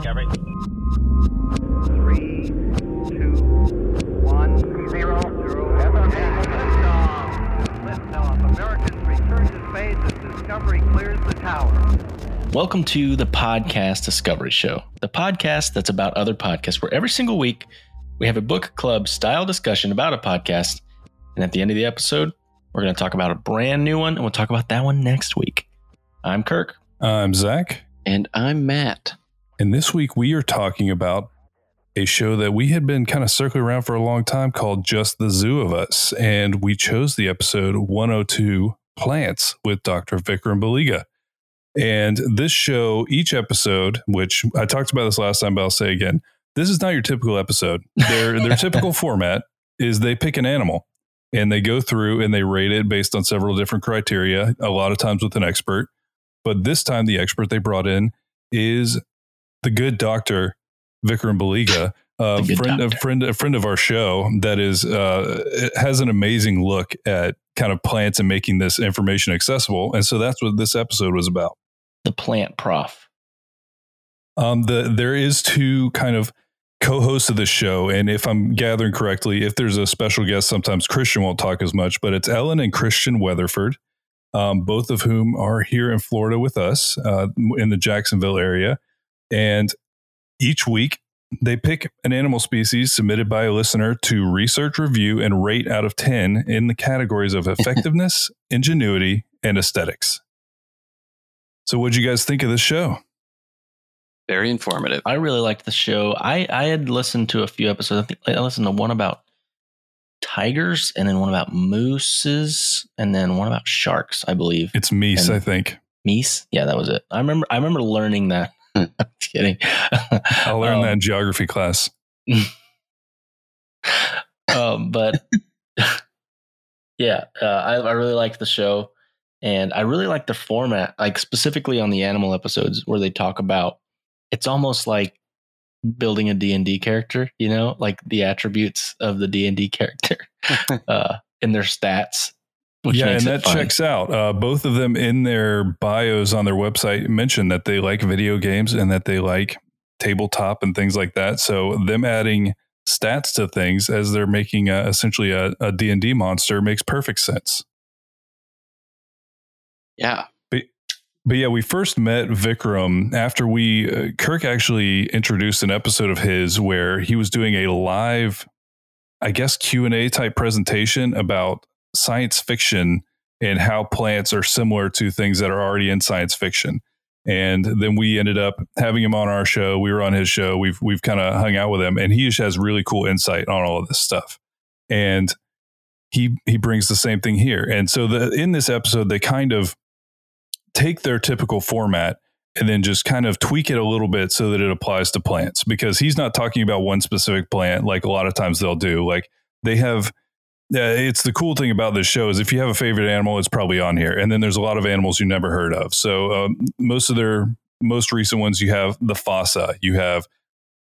Discovery. Three, two, one, zero, zero. Liftoff. Liftoff. Americans return to space as Discovery clears the tower. Welcome to the Podcast Discovery Show, the podcast that's about other podcasts, where every single week we have a book club style discussion about a podcast. And at the end of the episode, we're going to talk about a brand new one, and we'll talk about that one next week. I'm Kirk. I'm Zach. And I'm Matt. And this week we are talking about a show that we had been kind of circling around for a long time called Just the Zoo of Us. And we chose the episode 102 Plants with Dr. Vikram Baliga. And this show, each episode, which I talked about this last time, but I'll say again, this is not your typical episode. Their their typical format is they pick an animal and they go through and they rate it based on several different criteria, a lot of times with an expert. But this time the expert they brought in is the good doctor Vikram Baliga, good friend, a friend, a friend of our show that is uh, has an amazing look at kind of plants and making this information accessible. And so that's what this episode was about. The plant prof. Um, the there is two kind of co-hosts of the show, and if I'm gathering correctly, if there's a special guest, sometimes Christian won't talk as much, but it's Ellen and Christian Weatherford, um, both of whom are here in Florida with us uh, in the Jacksonville area, and each week they pick an animal species submitted by a listener to research, review, and rate out of ten in the categories of effectiveness, ingenuity, and aesthetics. So, what'd you guys think of this show? Very informative. I really liked the show. I, I had listened to a few episodes. I think I listened to one about tigers and then one about mooses and then one about sharks, I believe. It's Meese, And- I think. Meese? Yeah, that was it. I remember I remember learning that. I'm just kidding. I learned Um, that in geography class. um, but yeah, uh, I, I really liked the show, and I really like the format, like specifically on the animal episodes where they talk about. It's almost like building a D and D character, you know, like the attributes of the D and D character uh, and their stats. Which yeah, and that fun. checks out. Uh, both of them in their bios on their website mention that they like video games and that they like tabletop and things like that. So them adding stats to things as they're making a, essentially a, a D&D monster makes perfect sense. Yeah. But yeah, we first met Vikram after we uh, Kirk actually introduced an episode of his where he was doing a live, I guess Q and A type presentation about science fiction and how plants are similar to things that are already in science fiction. And then we ended up having him on our show. We were on his show. We've we've kind of hung out with him, and he just has really cool insight on all of this stuff. And he he brings the same thing here. And so the in this episode, they kind of take their typical format and then just kind of tweak it a little bit so that it applies to plants because he's not talking about one specific plant like a lot of times they'll do like they have uh, it's the cool thing about this show is if you have a favorite animal it's probably on here and then there's a lot of animals you never heard of so um, most of their most recent ones you have the fossa you have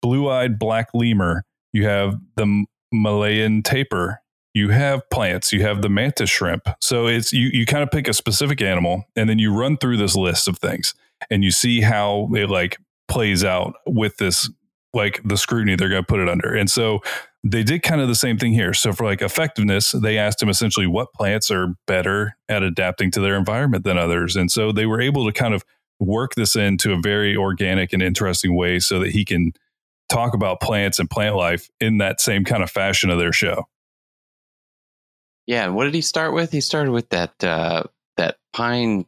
blue-eyed black lemur you have the malayan tapir you have plants, you have the mantis shrimp. So it's you you kind of pick a specific animal and then you run through this list of things and you see how it like plays out with this like the scrutiny they're going to put it under. And so they did kind of the same thing here. So for like effectiveness, they asked him essentially what plants are better at adapting to their environment than others. And so they were able to kind of work this into a very organic and interesting way so that he can talk about plants and plant life in that same kind of fashion of their show. Yeah. and What did he start with? He started with that uh, that pine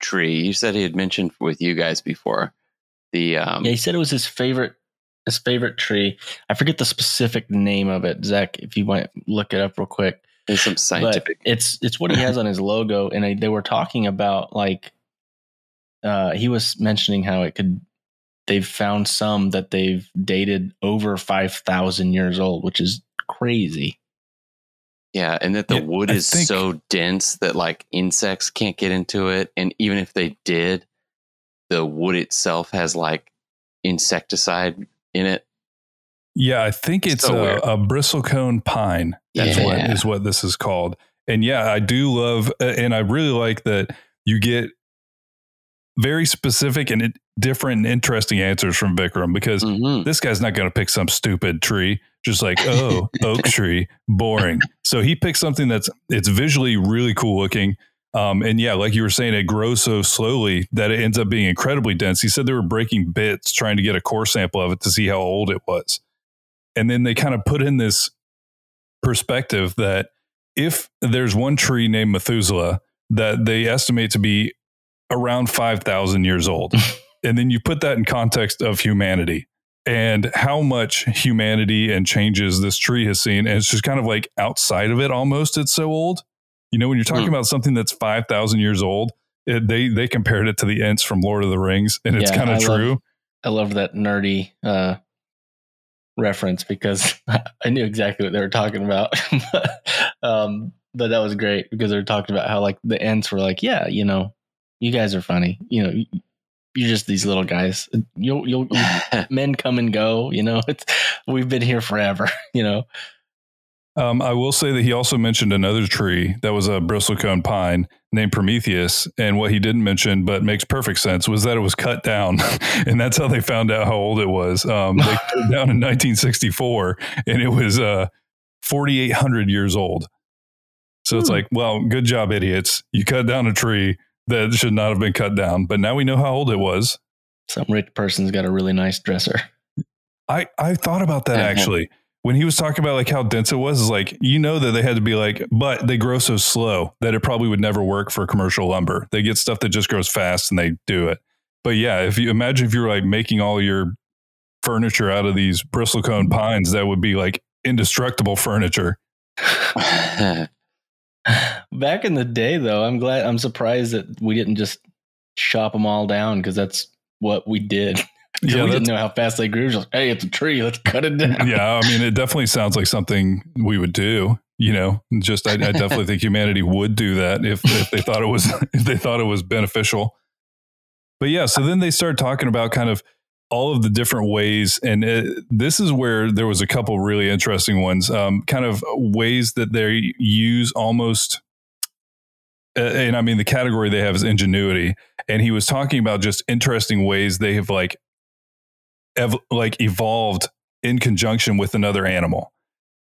tree. You said he had mentioned with you guys before. The um, Yeah, he said it was his favorite his favorite tree. I forget the specific name of it, Zach. If you want to look it up real quick. there's some scientific. But it's it's what he has on his logo, and I, they were talking about like uh, he was mentioning how it could. They've found some that they've dated over five thousand years old, which is crazy. Yeah, and that the Yeah, wood I is think- so dense that like insects can't get into it, and even if they did, the wood itself has like insecticide in it. Yeah, I think it's So a, a bristlecone pine. That's what Yeah. is what this is called. And yeah, I do love, and I really like that you get very specific and it, different and interesting answers from Vikram because Mhm. this guy's not going to pick some stupid tree just like oh oak tree boring so he picks something that's it's visually really cool looking um, and yeah like you were saying it grows so slowly that it ends up being incredibly dense he said they were breaking bits trying to get a core sample of it to see how old it was and then they kind of put in this perspective that if there's one tree named methuselah that they estimate to be around 5000 years old and then you put that in context of humanity and how much humanity and changes this tree has seen. And it's just kind of like outside of it almost. It's so old. You know, when you're talking Hmm. about something that's 5,000 years old, it, they, they compared it to the Ents from Lord of the Rings, and it's Yeah, kind of love- true. I love that nerdy uh, reference because I knew exactly what they were talking about. um, but that was great because they were talking about how like the Ents were like, yeah, you know, you guys are funny. You know, you- you're just these little guys. You'll you'll men come and go. You know, it's we've been here forever. You know, Um, I will say that he also mentioned another tree that was a bristlecone pine named Prometheus. And what he didn't mention, but makes perfect sense, was that it was cut down. and that's how they found out how old it was. Um, they cut it down in 1964 and it was uh, 4,800 years old. So it's Hmm. like, well, good job, idiots. You cut down a tree that should not have been cut down. But now we know how old it was. some rich person's got a really nice dresser. I, I thought about that Mhm. actually. When he was talking about like how dense it was, is like you know that they had to be like, but they grow so slow that it probably would never work for commercial lumber. They get stuff that just grows fast and they do it. But yeah, if you imagine if you were like making all your furniture out of these bristlecone pines, that would be like indestructible furniture. Back in the day, though, I'm glad. I'm surprised that we didn't just chop them all down because that's what we did. Yeah, we didn't know how fast they grew. Just hey, it's a tree. Let's cut it down. yeah, I mean, it definitely sounds like something we would do. You know, just I, I definitely think humanity would do that if if they thought it was if they thought it was beneficial. But yeah, so then they start talking about kind of all of the different ways, and it, this is where there was a couple really interesting ones. Um, kind of ways that they use almost, uh, and I mean the category they have is ingenuity, and he was talking about just interesting ways they have like, ev- like evolved in conjunction with another animal.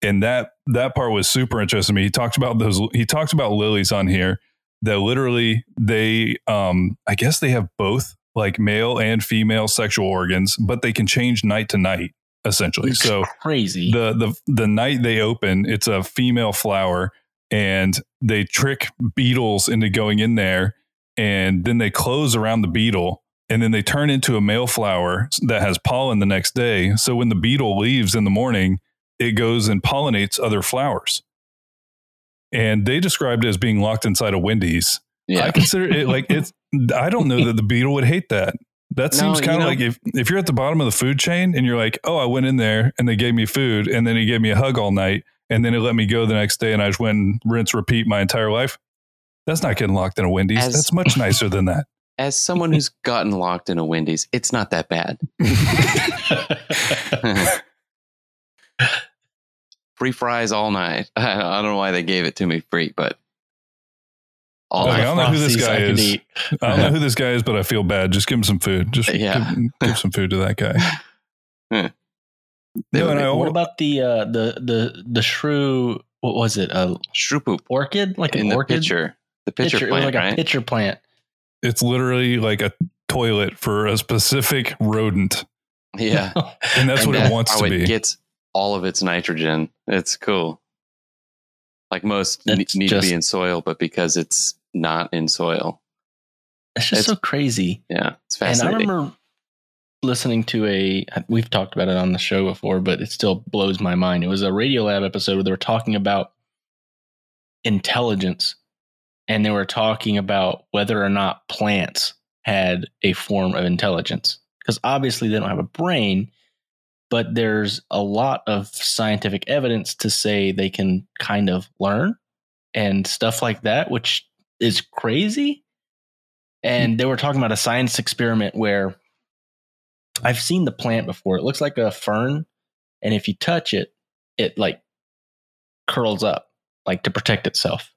And that that part was super interesting to me. He talked about those he talked about lilies on here that literally they um i guess they have both like male and female sexual organs but they can change night to night essentially. It's so crazy. the the the night they open it's a female flower and they trick beetles into going in there and then they close around the beetle and then they turn into a male flower that has pollen the next day so when the beetle leaves in the morning it goes and pollinates other flowers and they described it as being locked inside a wendy's Yeah. i consider it like it's i don't know that the beetle would hate that that seems you kind of like if, if you're at the bottom of the food chain and you're like, oh, I went in there and they gave me food and then he gave me a hug all night and then it let me go the next day and I just went and rinse, repeat my entire life. That's not getting locked in a Wendy's. As- That's much nicer than that. As someone who's gotten locked in a Wendy's, it's not that bad. free fries all night. I don't know why they gave it to me free, but all Like, I don't know who this guy I is. I don't know who this guy is, but I feel bad. Just give him some food. Just Yeah. give, give some food to that guy. They No, would and What about the uh, the the the shrew? What was it? A Shroop orchid? Like an in the orchid? pitcher. The pitcher, Pitcher- it was plant, like right? a pitcher plant. It's literally like a toilet for a specific rodent. yeah. And that's And what it wants to it be. gets all of its nitrogen. It's cool. Like most ne- That's need to be in soil, but because it's not in soil, It's just It's- so crazy. yeah, it's fascinating. And I remember listening to a we've talked about it on the show before, but it still blows my mind. It was a Radio Lab episode where they were talking about intelligence and they were talking about whether or not plants had a form of intelligence. Because obviously they don't have a brain, but there's a lot of scientific evidence to say they can kind of learn and stuff like that, which is crazy. And they were talking about a science experiment where I've seen the plant before. It looks like a fern, and if you touch it, it like curls up, like to protect itself.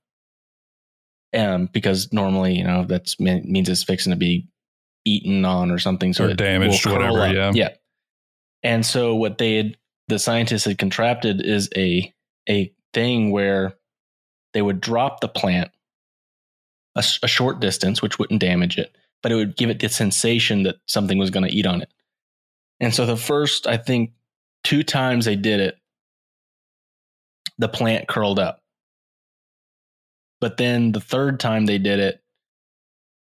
Um, because normally, you know, that means it's fixing to be eaten on or something, so Or damaged, whatever, up. yeah. yeah. And so what they had, the scientists had contrapted is a a thing where they would drop the plant a short distance, which wouldn't damage it, but it would give it the sensation that something was going to eat on it. And so the first, I think, two times they did it, the plant curled up. But then the third time they did it,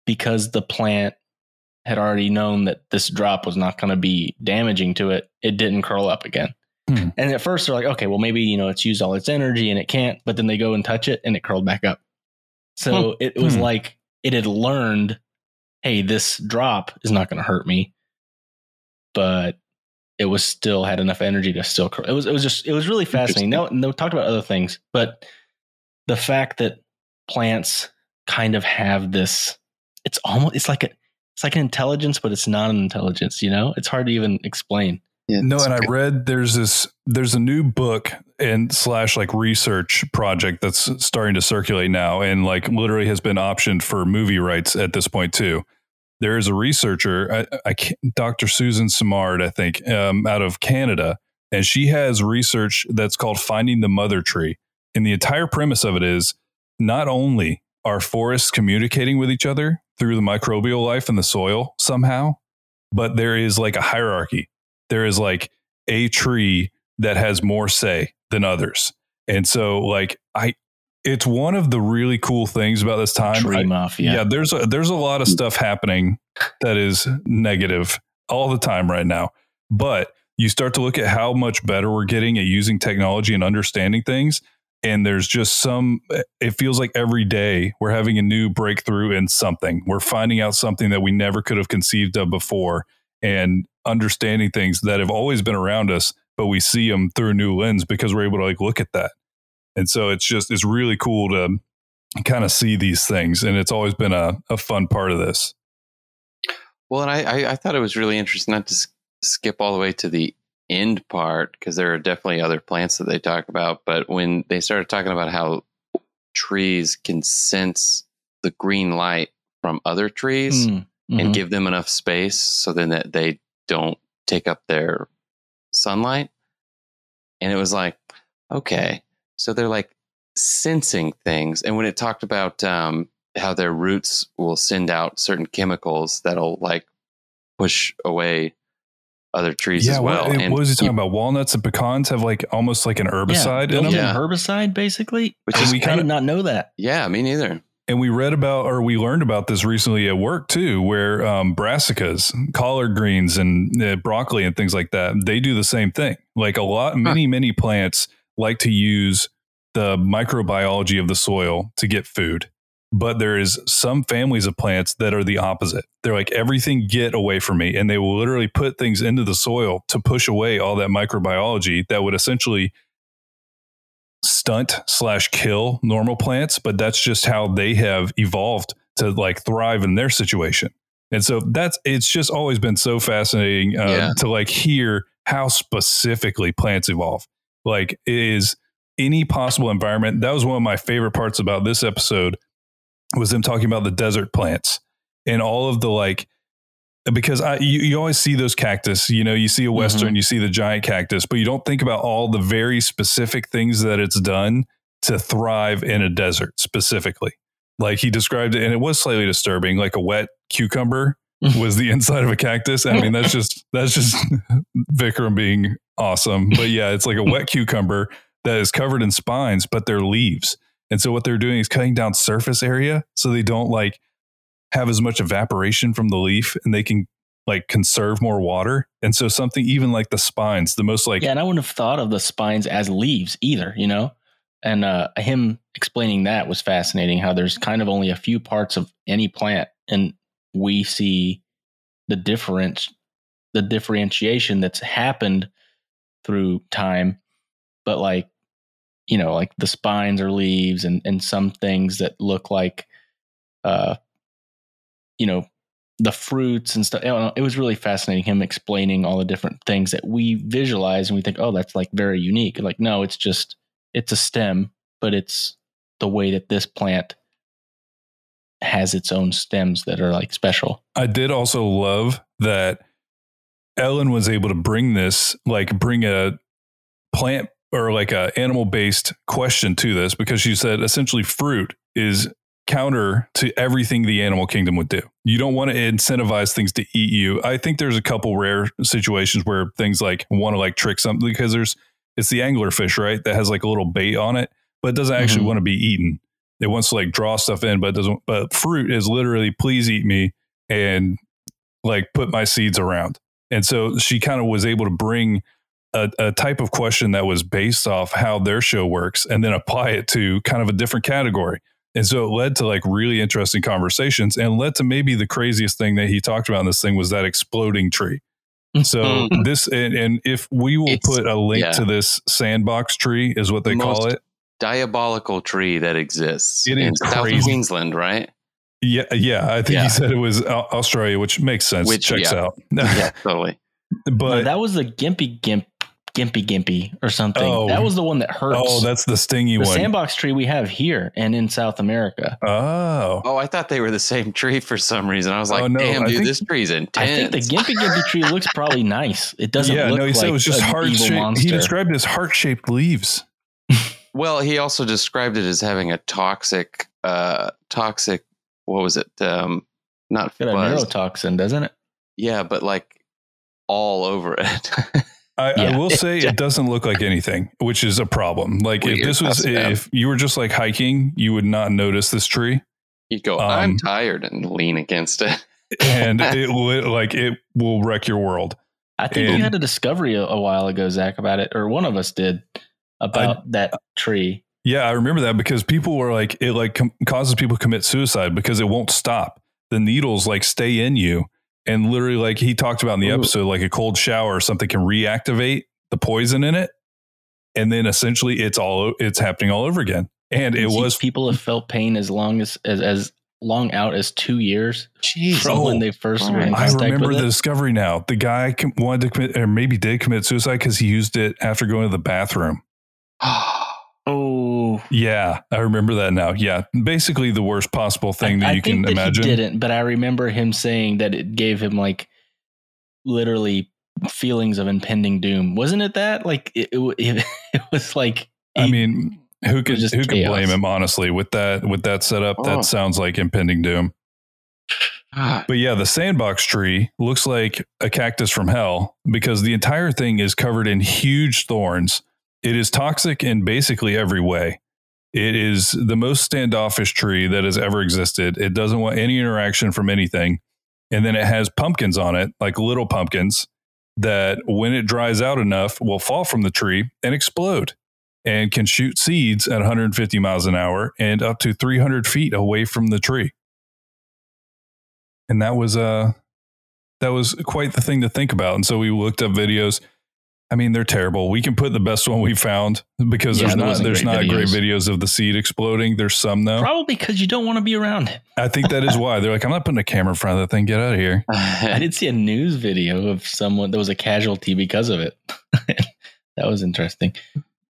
because the plant had already known that this drop was not going to be damaging to it, it didn't curl up again. Hmm. And at first they're like, okay, well maybe you know it's used all its energy and it can't. But then they go and touch it and it curled back up. So it was Hmm. like it had learned, hey, this drop is not going to hurt me, but it was still had enough energy to still curl. It was it was just it was really fascinating. No, no, talked about other things, but the fact that plants kind of have this, it's almost it's like a it's like an intelligence, but it's not an intelligence. You know, it's hard to even explain. Yeah, No, it's and I great. read there's this there's a new book and slash like research project that's starting to circulate now and like literally has been optioned for movie rights at this point too. There is a researcher, I, I Dr. Susan Simard, I think, um, out of Canada, and she has research that's called Finding the Mother Tree. And the entire premise of it is not only are forests communicating with each other through the microbial life in the soil somehow, but there is like a hierarchy there is like a tree that has more say than others. And so like I it's one of the really cool things about this time. Tree I- mafia. yeah, there's a, there's a lot of mm. stuff happening that is negative all the time right now. But you start to look at how much better we're getting at using technology and understanding things and there's just some it feels like every day we're having a new breakthrough in something. We're finding out something that we never could have conceived of before and understanding things that have always been around us but we see them through a new lens because we're able to like look at that. And so it's just it's really cool to kind of see these things and it's always been a, a fun part of this Well, and I, I, I thought it was really interesting not to skip all the way to the end part because there are definitely other plants that they talk about. But when they started talking about how trees can sense the green light from other trees Mm, and mhm. give them enough space so then that they don't take up their sunlight. And it was like, okay, so they're like sensing things. And when it talked about um, how their roots will send out certain chemicals that'll like push away other trees as well. What, and what was he talking you- about? Walnuts and pecans have like almost like an herbicide in built-in them. Yeah. herbicide, basically. Which I is I kinda- not know that. Yeah, me neither. And we read about, or we learned about this recently at work too, where um, brassicas, collard greens, and uh, broccoli and things like that, they do the same thing. Like a lot, many, many plants like to use the microbiology of the soil to get food. But there is some families of plants that are the opposite. They're like everything get away from me, and they will literally put things into the soil to push away all that microbiology that would essentially stunt slash kill normal plants, but that's just how they have evolved to like thrive in their situation. And so that's it's just always been so fascinating uh, Yeah. to like hear how specifically plants evolve. Like is any possible environment. That was one of my favorite parts about this episode was them talking about the desert plants and all of the like because I you, you always see those cactus, you know, you see a western, mm-hmm. you see the giant cactus, but you don't think about all the very specific things that it's done to thrive in a desert specifically. Like he described it, and it was slightly disturbing, like a wet cucumber was the inside of a cactus. I mean, that's just that's just Vikram being awesome. But yeah, it's like a wet cucumber that is covered in spines, but they're leaves. And so what they're doing is cutting down surface area so they don't like have as much evaporation from the leaf and they can like conserve more water. And so something even like the spines, the most like yeah, and I wouldn't have thought of the spines as leaves either, you know? And uh, him explaining that was fascinating how there's kind of only a few parts of any plant, and we see the difference, the differentiation that's happened through time. But like, you know, like the spines or leaves, and, and some things that look like, uh, you know, the fruits and stuff. Know, It was really fascinating him explaining all the different things that we visualize and we think, oh, that's like very unique. Like, no, it's just it's a stem, but it's the way that this plant has its own stems that are like special. I did also love that Ellen was able to bring this, like bring a plant or like a animal based question to this because she said essentially fruit is counter to everything the animal kingdom would do. You don't want to incentivize things to eat you. I think there's a couple rare situations where things like want to like trick something because there's it's the angler fish, right? That has like a little bait on it, but it doesn't actually Mhm. want to be eaten. It wants to like draw stuff in, but it doesn't but fruit is literally please eat me and like put my seeds around. And so she kind of was able to bring a, a type of question that was based off how their show works and then apply it to kind of a different category. And so it led to like really interesting conversations and led to maybe the craziest thing that he talked about in this thing was that exploding tree. So mm-hmm. Mm-hmm. this and, and if we will It's- put a link yeah. to this sandbox tree is what they The call most it. Diabolical tree that exists It in is South crazy. Queensland, right? Yeah, yeah. I think Yeah. he said it was Australia, which makes sense. Which- Checks yeah. out. yeah, totally. No, but that was the Gympie Gimp Gympie Gympie or something. Oh. that was the one that hurts. oh, that's the stingy the one. sandbox tree we have here and in South America. oh, Oh, I thought they were the same tree for some reason. I was like, Oh, no, damn, I dude, think- this tree's intense. I think the Gympie Gympie tree looks probably nice. It doesn't yeah. look No, he like said it was just an heart evil shaped. He described it as heart shaped leaves. well, he also described it as having a toxic, uh, toxic. What was it? Um, not Got a neurotoxin, doesn't it? Yeah, but like all over it. I, I Yeah. will say it doesn't look like anything, which is a problem. Like if this was, That's bad. if you were just like hiking, you would not notice this tree, you go, Um, I'm tired, and lean against it. and it will like it will wreck your world. I think And- you had a discovery a, a while ago, Zach, about it, or one of us did about that tree. Yeah, I remember that because people were like, it like com- causes people to commit suicide because it won't stop. The needles like stay in you, and literally, like he talked about in the Ooh. episode, like a cold shower or something can reactivate the poison in it, and then essentially it's all it's happening all over again. And it See, was people have felt pain as long as as, as long out as two years Jeez. from when Oh, they first were. I remember with the it. discovery now. The guy wanted to commit, or maybe did commit suicide because he used it after going to the bathroom. Oh, Yeah, I remember that now. Yeah, basically the worst possible thing that I you can that imagine. He didn't, but I remember him saying that it gave him like literally feelings of impending doom. Wasn't it that? Like it, it, it, it was like. I mean, who could just who could blame him? Honestly, with that with that setup, Oh. that sounds like impending doom. Ah, But yeah, the sandbox tree looks like a cactus from hell because the entire thing is covered in huge thorns. It is toxic in basically every way. It is the most standoffish tree that has ever existed. It doesn't want any interaction from anything. And then it has pumpkins on it, like little pumpkins, that when it dries out enough will fall from the tree and explode and can shoot seeds at 150 miles an hour and up to 300 feet away from the tree and that was uh that was quite the thing to think about and so we looked up videos i mean they're terrible we can put the best one we found because Yeah, there's not there's great not great videos. videos of the seed exploding there's some though Probably because you don't want to be around it. i think that is why they're like i'm not putting a camera in front of that thing get out of here I did see a news video of someone that was a casualty because of it. that was interesting.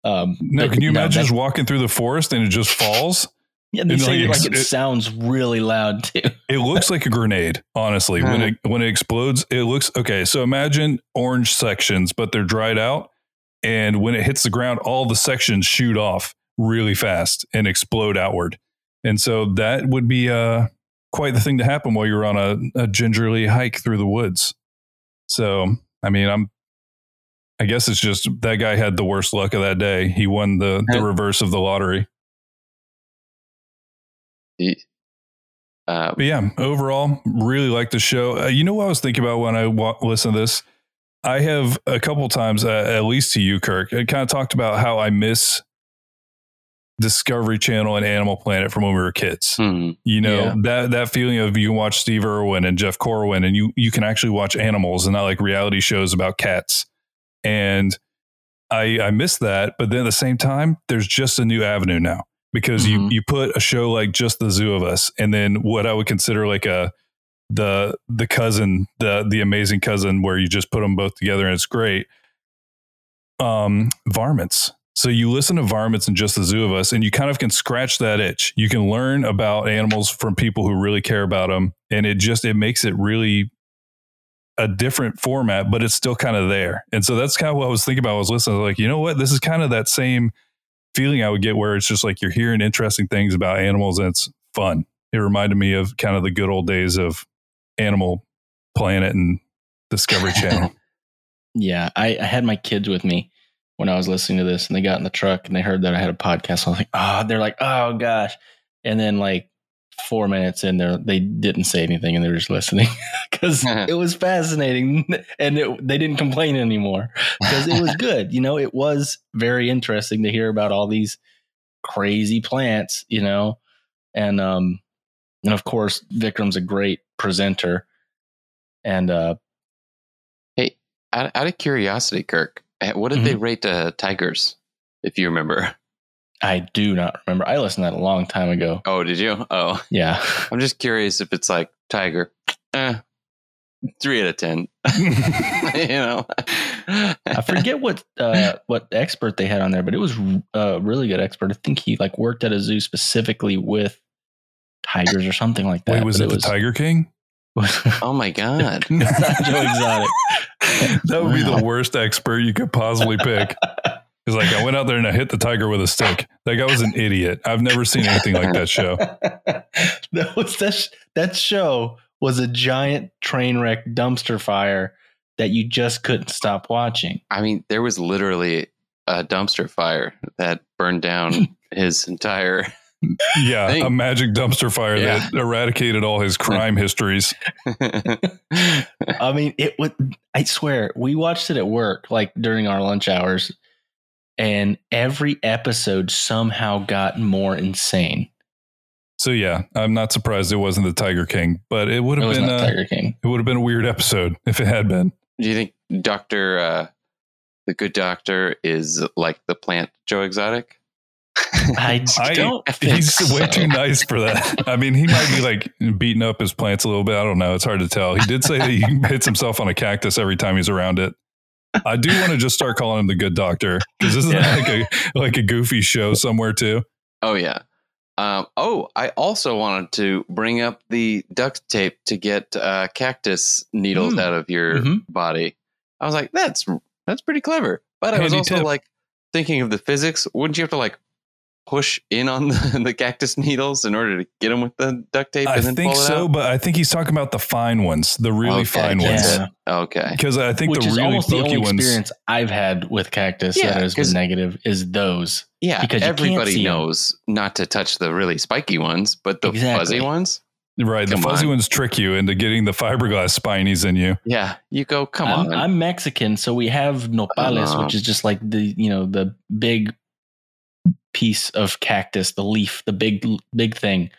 Um, no can you no, imagine just walking through the forest and it just falls Yeah, they and, say like, like, it, it- sounds really loud too. it looks like a grenade honestly. When Huh. it when it explodes it looks okay so imagine orange sections but they're dried out and when it hits the ground all the sections shoot off really fast and explode outward. And so that would be uh quite the thing to happen while you're on a, a gingerly hike through the woods. So i mean i'm i guess it's just that guy had the worst luck of that day. He won the the reverse of the lottery uh, But yeah, overall, really like the show. Uh, you know what I was thinking about when I wa- listened to this? I have a couple times, uh, at least to you, Kirk, I kind of talked about how I miss Discovery Channel and Animal Planet from when we were kids. hmm. You know Yeah. that that feeling of you can watch Steve Irwin and Jeff Corwin, and you you can actually watch animals and not like reality shows about cats. And I I miss that, but then at the same time, there's just a new avenue now because you Mhm. you put a show like just the zoo of us, and then what I would consider like a the the cousin the the amazing cousin where you just put them both together and it's great. Um, varmints So you listen to Varmints and Just the Zoo of Us, and you kind of can scratch that itch. You can learn about animals from people who really care about them, and it just it makes it really a different format, but it's still kind of there. And so that's kind of what I was thinking about. I was listening, I was like, you know what, this is kind of that same feeling I would get where it's just like you're hearing interesting things about animals and it's fun. It reminded me of kind of the good old days of Animal Planet and Discovery Channel. Yeah, I, I had my kids with me when I was listening to this, and they got in the truck and they heard that I had a podcast. I was like, oh, they're like, oh gosh, and then like four minutes in there, they didn't say anything and they were just listening because it was fascinating, and it, they didn't complain anymore because it was good. You know, it was very interesting to hear about all these crazy plants. You know, and um, and of course, Vikram's a great presenter, and uh, Out, out of curiosity, Kirk, eh, what did they rate uh, tigers? If you remember. I do not remember. I listened to that a long time ago. Oh, did you? Oh, Yeah. I'm just curious if it's like tiger. Eh, three out of ten. you know. I forget what uh, what expert they had on there, but it was a really good expert. I think he like worked at a zoo specifically with tigers or something like that. Wait, was but it, the Tiger King? Oh my god. Not Joe Exotic. that would be the worst expert you could possibly pick. It's like I went out there and I hit the tiger with a stick. That guy was an idiot. I've never seen anything like that show. that was that, sh- that show was a giant train wreck dumpster fire that you just couldn't stop watching. I mean, there was literally a dumpster fire that burned down his entire. Yeah, Thing. a magic dumpster fire Yeah. that eradicated all his crime histories. I mean, it would. I swear, we watched it at work, like during our lunch hours, and every episode somehow got more insane. So yeah, I'm not surprised it wasn't the Tiger King, but it would have was been not uh, Tiger King. it would have been a weird episode if it had been. Do you think Doctor, uh, the good doctor, is like the plant Joe Exotic? I I, don't. think he's way too nice for that. I mean, he might be like beating up his plants a little bit. I don't know. It's hard to tell. He did say that he hits himself on a cactus every time he's around it. I do want to just start calling him the good doctor because this isn't that like a like a goofy show somewhere too? Oh yeah. Um, oh, I also wanted to bring up the duct tape to get uh, cactus needles Mm. out of your Mhm. body. I was like, that's that's pretty clever. But I was also tip. like thinking of the physics. Wouldn't you have to like push in on the, the cactus needles in order to get them with the duct tape? I and then think pull it so, out? but I think he's talking about the fine ones, the really Okay, fine yeah. ones. Okay. Because I think Which the is really almost the only ones. experience I've had with cactus Yeah, that has 'cause- been negative is those. Yeah, Because everybody see 'em. knows not to touch the really spiky ones, but the Exactly. fuzzy ones. Right, the fuzzy on. ones trick you into getting the fiberglass spinies in you. Yeah, you go. Come I'm, on. I'm Mexican, so we have nopales, Oh. which is just like the you know the big piece of cactus, the leaf, the big big thing,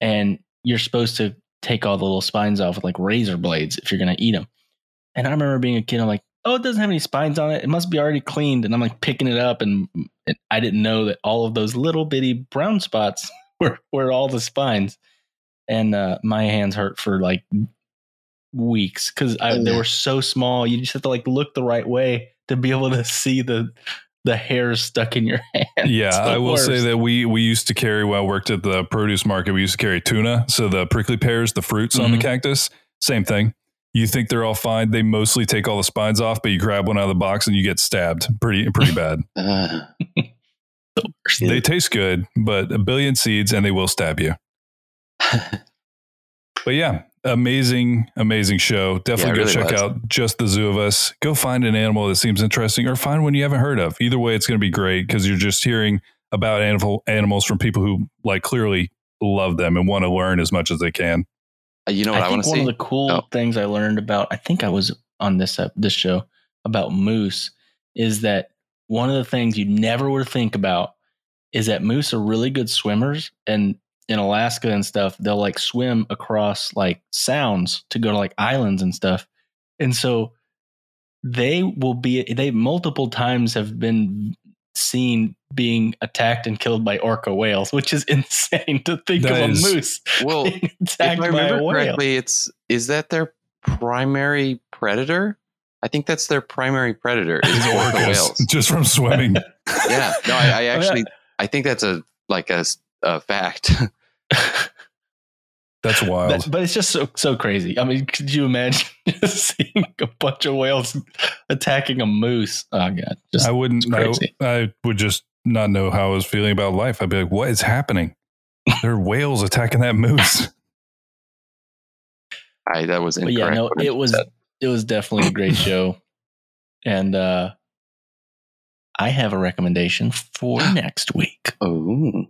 and you're supposed to take all the little spines off with like razor blades if you're gonna eat them. And I remember being a kid, I'm like, oh, it doesn't have any spines on it. It must be already cleaned. And I'm like picking it up, and, and I didn't know that all of those little bitty brown spots were were all the spines. And uh, my hands hurt for like weeks because they were so small. You just have to like look the right way to be able to see the the hairs stuck in your hand. Yeah, I will say that we we used to carry while I worked at the produce market. We used to carry tuna, so the prickly pears, the fruits on the Mhm. cactus, same thing. You think they're all fine? They mostly take all the spines off, but you grab one out of the box and you get stabbed pretty pretty bad. Uh, they taste good, but a billion seeds and they will stab you. But yeah, amazing, amazing show. Definitely Yeah, go really check was. out just the zoo of us. Go find an animal that seems interesting or find one you haven't heard of. Either way, it's going to be great because you're just hearing about animal animals from people who like clearly love them and want to learn as much as they can. Uh, you know what I, I want think to one see? of the cool Oh. things I learned about I think I was on this ep- this show about moose is that one of the things you never would think about is that moose are really good swimmers and in Alaska and stuff they'll like swim across like sounds to go to like islands and stuff and so they will be they multiple times have been seen being attacked and killed by orca whales which is insane to think That of is- a moose well, being if attacked I by a remember whale correctly, it's is that their primary predator? I think that's their primary predator is orca whales. just from swimming. Yeah, no, I, I oh, actually I think that's a like a fact. That's wild. That- but it's just so so crazy. I mean, could you imagine just seeing a bunch of whales attacking a moose? Oh god, just I wouldn't. it's I. I would just not know how I was feeling about life. I'd be like, "What is happening? There are whales attacking that moose." I that was but yeah, no, it was said. it was definitely a great show, and uh I have a recommendation for next week. Oh,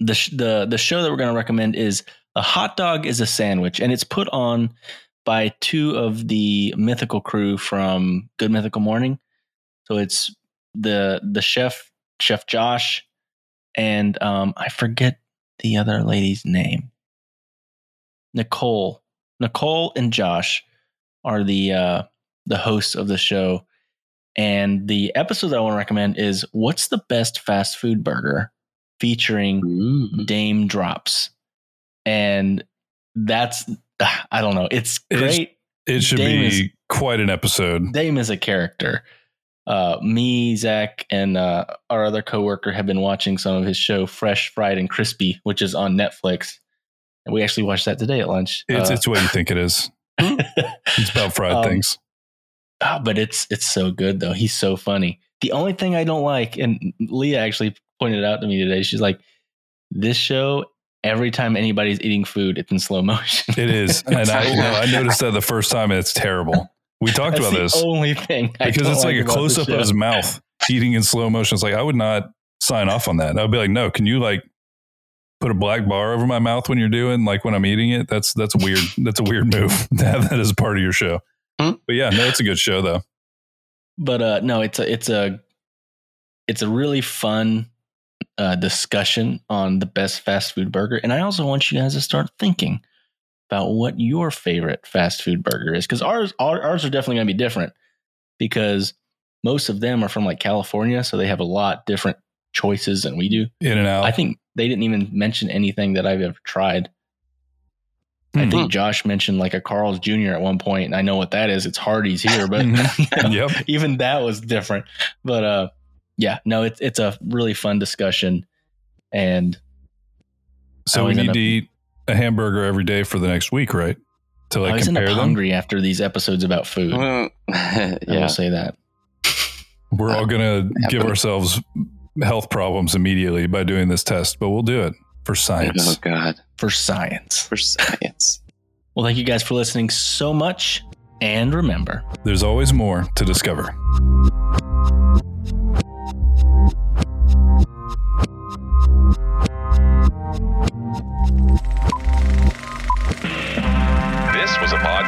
the sh- the the show that we're going to recommend is a hot dog is a sandwich, and it's put on by two of the mythical crew from Good Mythical Morning. So it's the the chef Chef Josh, and um, I forget the other lady's name. Nicole, Nicole, and Josh are the uh, the hosts of the show. And the episode that I want to recommend is "What's the best fast food burger?" Featuring Mm. Daym Drops, and that's I don't know. It's It's- great. It should Daym be is- quite an episode. Daym is a character. Uh, me, Zach, and uh, our other coworker have been watching some of his show, Fresh, Fried, and Crispy, which is on Netflix. And we actually watched that today at lunch. It's Uh, it's what you think it is. It's about fried Um, things. Ah, but it's it's so good though. He's so funny. The only thing I don't like, and Leah actually pointed out to me today. She's like, "This show, every time anybody's eating food, it's in slow motion." It is, and I I noticed that the first time, and it's terrible. We talked That's about the this only thing because it's like a close up of his mouth eating in slow motion. It's like I would not sign off on that. I'd be like, no, can you like put a black bar over my mouth when you're doing like when I'm eating it? That's that's weird that's a weird move to have that as part of your show. Hmm. But yeah, no, it's a good show though. but uh no it's a it's a it's a really fun uh discussion on the best fast food burger and i also want you guys to start thinking about what your favorite fast food burger is because ours our, ours are definitely going to be different because most of them are from like california so they have a lot different choices than we do In and out. i think they didn't even mention anything that i've ever tried I Hmm. think Josh mentioned like a Carl's Jr. at one point, and I know what that is. It's Hardee's here, but you know, Yep. even that was different. But uh, yeah, no, it's it's a really fun discussion, and So we need end to up- eat a hamburger every day for the next week, right? To I like always end compare up them. hungry after these episodes about food. Well, I will say that. We're all uh, gonna give ourselves health problems immediately by doing this test, but we'll do it for science. Oh. God, For science. for science. Well, thank you guys for listening so much, and remember, There's always more to discover.